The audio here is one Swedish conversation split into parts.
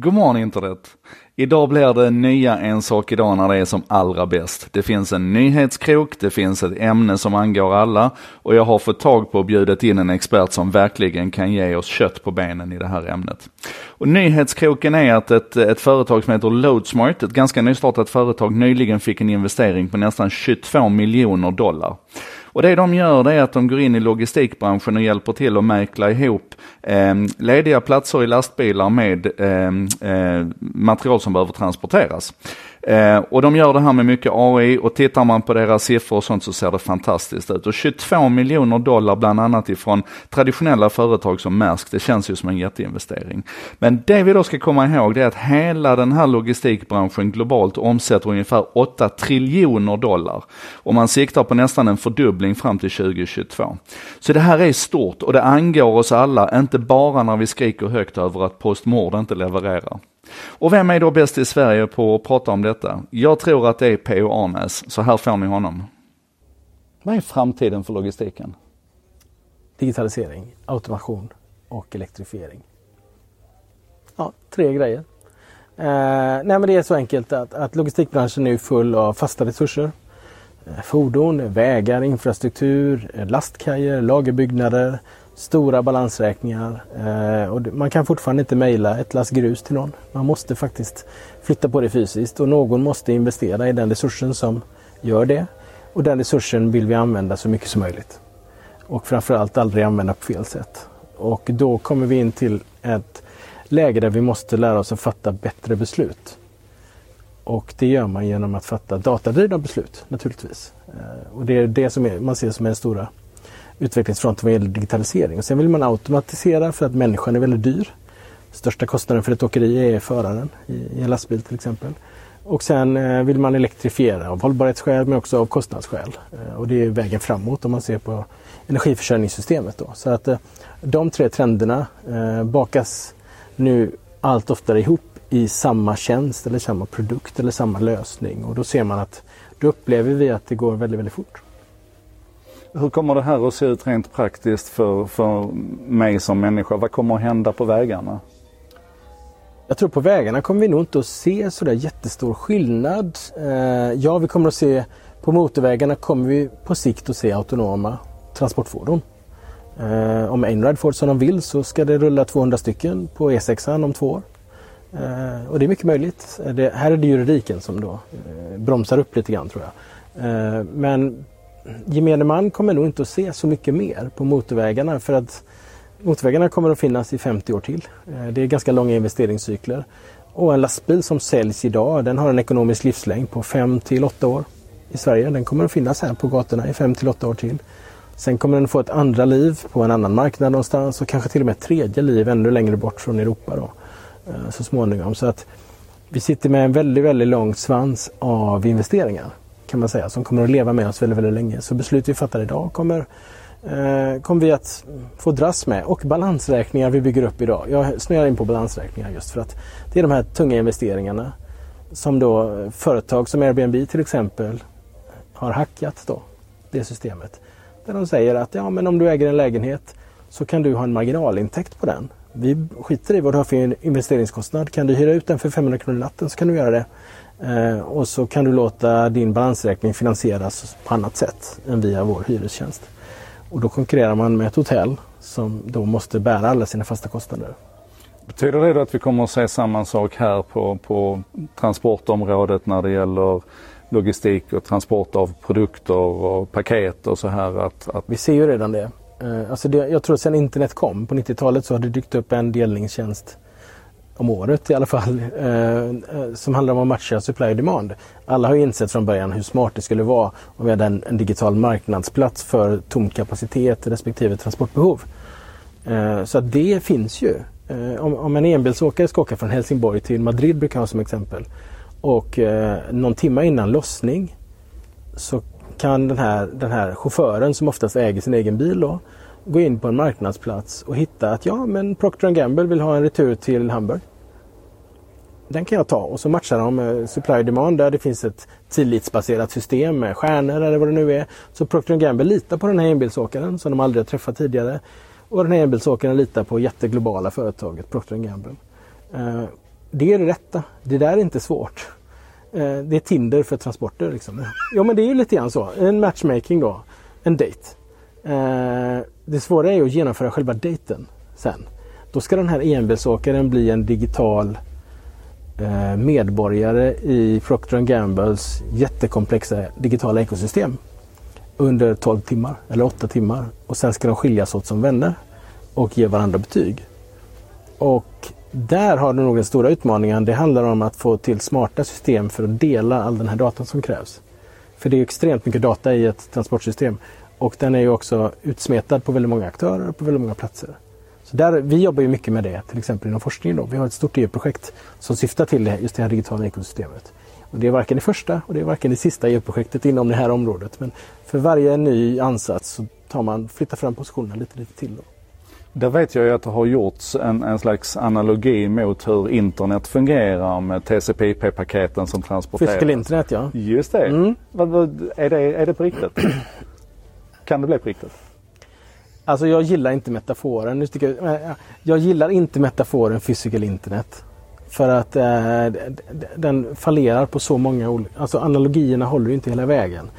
God morgon internet! Idag blir det nya En sak idag när det är som allra bäst. Det finns en nyhetskrok, det finns ett ämne som angår alla och jag har fått tag på och bjudit in en expert som verkligen kan ge oss kött på benen i det här ämnet. Och nyhetskroken är att ett, ett företag som heter Loadsmart, ett ganska nystartat företag, nyligen fick en investering på nästan 22 miljoner dollar. Och det de gör det är att de går in i logistikbranschen och hjälper till att mäkla ihop eh, lediga platser i lastbilar med eh, eh, material som behöver transporteras. Eh, och de gör det här med mycket AI och tittar man på deras siffror och sånt så ser det fantastiskt ut. Och 22 miljoner dollar bland annat ifrån traditionella företag som Maersk, det känns ju som en jätteinvestering. Men det vi då ska komma ihåg det är att hela den här logistikbranschen globalt omsätter ungefär 8 triljoner dollar. Och man siktar på nästan en fördubbling fram till 2022. Så det här är stort och det angår oss alla, inte bara när vi skriker högt över att Postmord inte levererar. Och vem är då bäst i Sverige på att prata om detta? Jag tror att det är P.O. Arnäs, så här får ni honom. Vad är framtiden för logistiken? Digitalisering, automation och elektrifiering. Ja, tre grejer. Eh, nej men det är så enkelt att, att logistikbranschen är full av fasta resurser. Eh, fordon, vägar, infrastruktur, eh, lastkajer, lagerbyggnader, stora balansräkningar eh, och man kan fortfarande inte mejla ett lass grus till någon. Man måste faktiskt flytta på det fysiskt och någon måste investera i den resursen som gör det. Och den resursen vill vi använda så mycket som möjligt. Och framförallt aldrig använda på fel sätt. Och då kommer vi in till ett läge där vi måste lära oss att fatta bättre beslut. Och det gör man genom att fatta datadrivna beslut naturligtvis. Eh, och det är det som man ser som är den stora utvecklingsfronten vad gäller digitalisering. Och sen vill man automatisera för att människan är väldigt dyr. Största kostnaden för ett åkeri är föraren i en lastbil till exempel. Och sen eh, vill man elektrifiera av hållbarhetsskäl men också av kostnadsskäl. Eh, och det är vägen framåt om man ser på energiförsörjningssystemet. Då. Så att eh, de tre trenderna eh, bakas nu allt oftare ihop i samma tjänst eller samma produkt eller samma lösning. Och då ser man att då upplever vi att det går väldigt, väldigt fort. Hur kommer det här att se ut rent praktiskt för, för mig som människa? Vad kommer att hända på vägarna? Jag tror på vägarna kommer vi nog inte att se sådär jättestor skillnad. Eh, ja, vi kommer att se på motorvägarna kommer vi på sikt att se autonoma transportfordon. Eh, om Einride får som de vill så ska det rulla 200 stycken på E6 om två år. Eh, och det är mycket möjligt. Eh, det, här är det juridiken som då eh, bromsar upp lite grann tror jag. Eh, men gemene man kommer nog inte att se så mycket mer på motorvägarna för att motorvägarna kommer att finnas i 50 år till. Eh, det är ganska långa investeringscykler. Och en lastbil som säljs idag den har en ekonomisk livslängd på 5 till 8 år i Sverige. Den kommer att finnas här på gatorna i 5 till 8 år till. Sen kommer den få ett andra liv på en annan marknad någonstans och kanske till och med ett tredje liv ännu längre bort från Europa då, eh, så småningom. Så att vi sitter med en väldigt, väldigt lång svans av investeringar kan man säga, som kommer att leva med oss väldigt, väldigt länge. Så beslut vi fattar idag kommer, eh, kommer vi att få dras med. Och balansräkningar vi bygger upp idag. Jag snöar in på balansräkningar just för att det är de här tunga investeringarna som då företag som Airbnb till exempel har hackat då, det systemet. Där de säger att ja, men om du äger en lägenhet så kan du ha en marginalintäkt på den. Vi skiter i vad du har för investeringskostnad. Kan du hyra ut den för 500 kronor i natten så kan du göra det. Eh, och så kan du låta din balansräkning finansieras på annat sätt än via vår hyrestjänst. Och då konkurrerar man med ett hotell som då måste bära alla sina fasta kostnader. Betyder det då att vi kommer att se samma sak här på, på transportområdet när det gäller logistik och transport av produkter och paket och så här? Att, att... Vi ser ju redan det. Eh, alltså det, jag tror att sedan internet kom på 90-talet så har det dykt upp en delningstjänst om året i alla fall, eh, eh, som handlar om att matcha supply och demand. Alla har insett från början hur smart det skulle vara om vi hade en, en digital marknadsplats för tom kapacitet respektive transportbehov. Eh, så att det finns ju. Eh, om, om, en enbilsåkare ska åka från Helsingborg till Madrid brukar jag ha som exempel och eh, någon timme innan lossning så kan den här, den här chauffören som oftast äger sin egen bil då, gå in på en marknadsplats och hitta att ja, men Procter Gamble vill ha en retur till Hamburg. Den kan jag ta och så matchar de med supply demand där det finns ett tillitsbaserat system med stjärnor eller vad det nu är. Så Procter Gamble litar på den här enbilsåkaren som de aldrig har träffat tidigare. Och den här enbilsåkaren litar på jätteglobala företaget Procter Gamble. Eh, det är det rätta. Det där är inte svårt. Eh, det är Tinder för transporter. Liksom. Ja men det är ju lite grann så. En matchmaking då. En date. Eh, det svåra är ju att genomföra själva dejten sen. Då ska den här enbilsåkaren bli en digital eh, Eh, medborgare i Procter Gambles jättekomplexa digitala ekosystem under 12 timmar eller 8 timmar och sen ska de skiljas åt som vänner och ge varandra betyg. Och där har du nog den stora utmaningen. Det handlar om att få till smarta system för att dela all den här datan som krävs. För det är extremt mycket data i ett transportsystem och den är ju också utsmetad på väldigt många aktörer på väldigt många platser. Så där, vi jobbar ju mycket med det, till exempel inom forskningen. Då. Vi har ett stort EU-projekt som syftar till det, just det här digitala ekosystemet. Och det är varken det första och det är varken det sista EU-projektet inom det här området. Men för varje ny ansats så tar man, flyttar fram positionerna lite, lite till. Då. Där vet jag ju att det har gjorts en, en slags analogi mot hur internet fungerar med TCP/IP-paketen som transporteras. Physical internet ja. Just det. Mm. Vad, vad, är det. Är det på riktigt? kan det bli på riktigt? Alltså jag gillar inte metaforen. Jag, eh, jag gillar inte metaforen physical internet. För att eh, den fallerar på så många olika... Alltså analogierna håller inte hela vägen.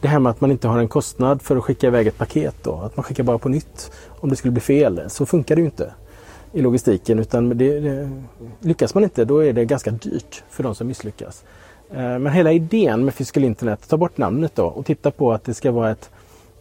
Det här med att man inte har en kostnad för att skicka iväg ett paket då. Att man skickar bara på nytt om det skulle bli fel. Så funkar det ju inte i logistiken. Utan det, det, lyckas man inte då är det ganska dyrt för de som misslyckas. Eh, men hela idén med physical internet, ta bort namnet då och titta på att det ska vara ett,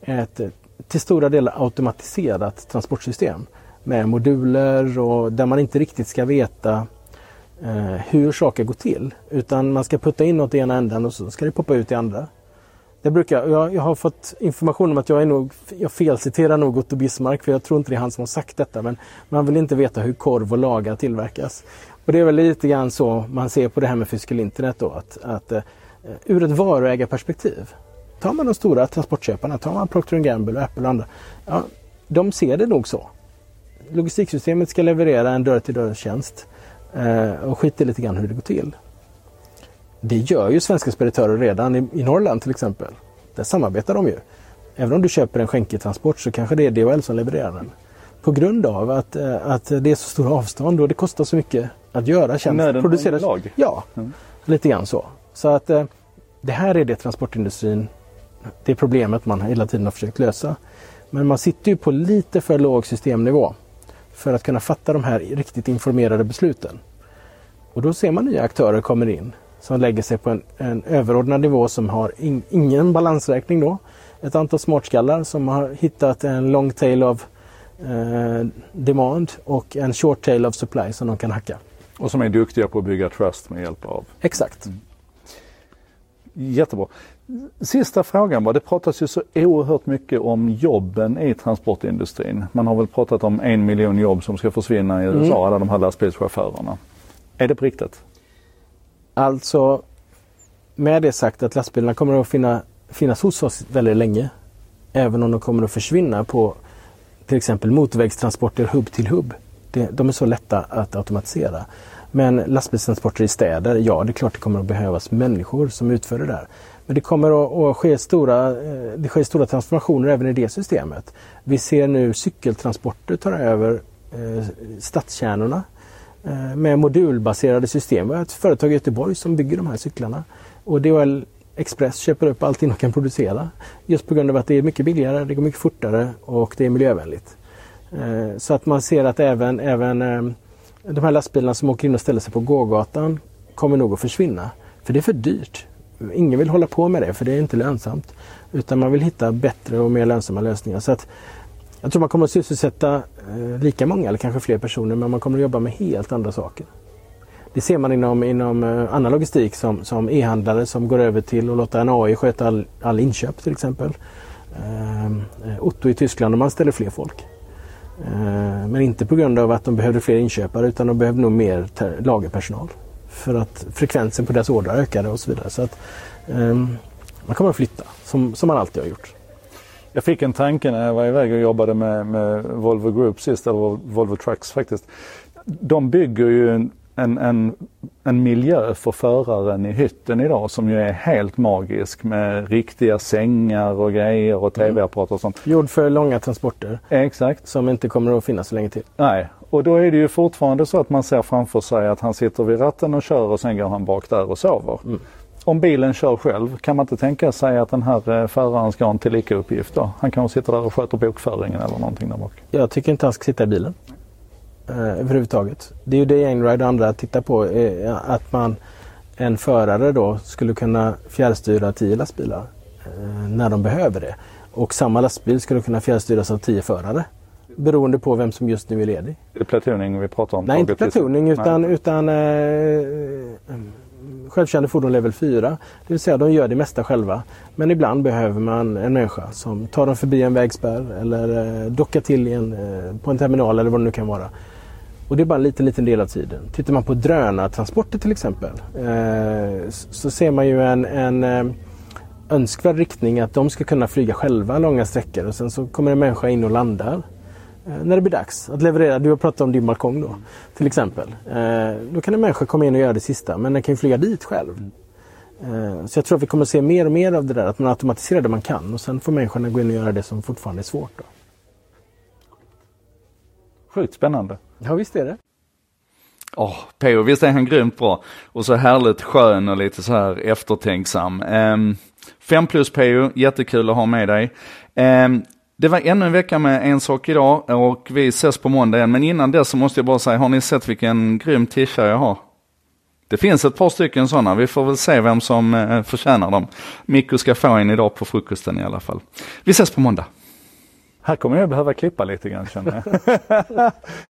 ett till stora delar automatiserat transportsystem med moduler och där man inte riktigt ska veta eh, hur saker går till. Utan man ska putta in något i ena änden och så ska det poppa ut i andra. Det brukar, jag, jag har fått information om att jag är nog, jag felciterar nog Otto Bismarck för jag tror inte det är han som har sagt detta men man vill inte veta hur korv och lagar tillverkas. Och det är väl lite grann så man ser på det här med Fysikal internet då att, att eh, ur ett varuägarperspektiv Tar man de stora transportköparna, tar man Procter Gamble och Apple och andra. Ja, de ser det nog så. Logistiksystemet ska leverera en dörr-till-dörr-tjänst eh, och skiter lite grann hur det går till. Det gör ju svenska speditörer redan i, i Norrland till exempel. Där samarbetar de ju. Även om du köper en skänketransport så kanske det är DHL som levererar den. På grund av att, eh, att det är så stora avstånd och det kostar så mycket att göra tjänsten. Producera lag? Ja, mm. lite grann så. Så att eh, det här är det transportindustrin det är problemet man hela tiden har försökt lösa. Men man sitter ju på lite för låg systemnivå för att kunna fatta de här riktigt informerade besluten. Och då ser man nya aktörer kommer in som lägger sig på en, en överordnad nivå som har in, ingen balansräkning då. Ett antal smartskallar som har hittat en long tail of eh, demand och en short tail of supply som de kan hacka. Och som är duktiga på att bygga trust med hjälp av? Exakt. Mm. Jättebra. Sista frågan var, det pratas ju så oerhört mycket om jobben i transportindustrin. Man har väl pratat om en miljon jobb som ska försvinna i USA, mm. alla de här lastbilschaufförerna. Är det på riktigt? Alltså, med det sagt att lastbilarna kommer att finna, finnas hos oss väldigt länge. Även om de kommer att försvinna på till exempel motorvägstransporter hubb till hubb. Det, de är så lätta att automatisera. Men lastbilstransporter i städer, ja det är klart det kommer att behövas människor som utför det där. Men det kommer att, ske, stora, eh, det sker stora transformationer även i det systemet. Vi ser nu cykeltransporter ta över eh, stadskärnorna eh, med modulbaserade system. Vi har ett företag i Göteborg som bygger de här cyklarna. Och DHL Express köper upp allting de kan producera. Just på grund av att det är mycket billigare, det går mycket fortare och det är miljövänligt. Så att man ser att även, även de här lastbilarna som åker in och ställer sig på gågatan kommer nog att försvinna. För det är för dyrt. Ingen vill hålla på med det för det är inte lönsamt. Utan man vill hitta bättre och mer lönsamma lösningar. Så att jag tror man kommer att sysselsätta eh, lika många eller kanske fler personer men man kommer att jobba med helt andra saker. Det ser man inom, inom eh, annan logistik som, som e-handlare som går över till att låta en AI sköta all, all inköp till exempel. Ehm, eh, Otto i Tyskland, och man ställer fler folk. Eh, men inte på grund av att de behövde fler inköpare utan de behövde nog mer lagerpersonal för att frekvensen på deras ordrar ökade och så vidare. Så att, um, man kommer att flytta som, som man alltid har gjort. Jag fick en tanke när jag var iväg och jobbade med, med Volvo Group sist, eller Volvo Trucks faktiskt. De bygger ju en, en, en, en miljö för föraren i hytten idag som ju är helt magisk med riktiga sängar och grejer och mm. tv-apparater och sånt. Gjord för långa transporter. Exakt. Som inte kommer att finnas så länge till. Nej, Och då är det ju fortfarande så att man ser framför sig att han sitter vid ratten och kör och sen går han bak där och sover. Mm. Om bilen kör själv, kan man inte tänka sig att den här eh, föraren ska ha en tillika uppgift då? Han kanske sitter där och sköter bokföringen eller någonting där bak. Jag tycker inte han ska sitta i bilen. Eh, överhuvudtaget. Det är ju det Einride och andra tittar på. Eh, att man, en förare då skulle kunna fjärrstyra tio lastbilar eh, när de behöver det. Och samma lastbil skulle kunna fjärrstyras av tio förare. Beroende på vem som just nu är ledig. Är det platooning vi pratar om? Nej, inte platooning utan, utan eh, självkörande fordon level 4. Det vill säga de gör det mesta själva. Men ibland behöver man en människa som tar dem förbi en vägspärr eller eh, dockar till en, eh, på en terminal eller vad det nu kan vara. Och det är bara en liten, liten del av tiden. Tittar man på drönartransporter till exempel eh, så ser man ju en, en eh, önskvärd riktning att de ska kunna flyga själva långa sträckor och sen så kommer en människa in och landar eh, när det blir dags att leverera. Du har pratat om din balkong då till exempel. Eh, då kan en människa komma in och göra det sista men den kan ju flyga dit själv. Eh, så jag tror att vi kommer se mer och mer av det där att man automatiserar det man kan och sen får människorna gå in och göra det som fortfarande är svårt. Då. Sjukt spännande. Ja visst är det. Åh, oh, P.O. visst är han grymt bra. Och så härligt skön och lite så här eftertänksam. Um, 5 plus P.O. jättekul att ha med dig. Um, det var ännu en vecka med En sak idag och vi ses på måndag igen. Men innan dess så måste jag bara säga, har ni sett vilken grym tisha jag har? Det finns ett par stycken sådana, vi får väl se vem som eh, förtjänar dem. Mikko ska få en idag på frukosten i alla fall. Vi ses på måndag. Här kommer jag behöva klippa lite grann känner jag.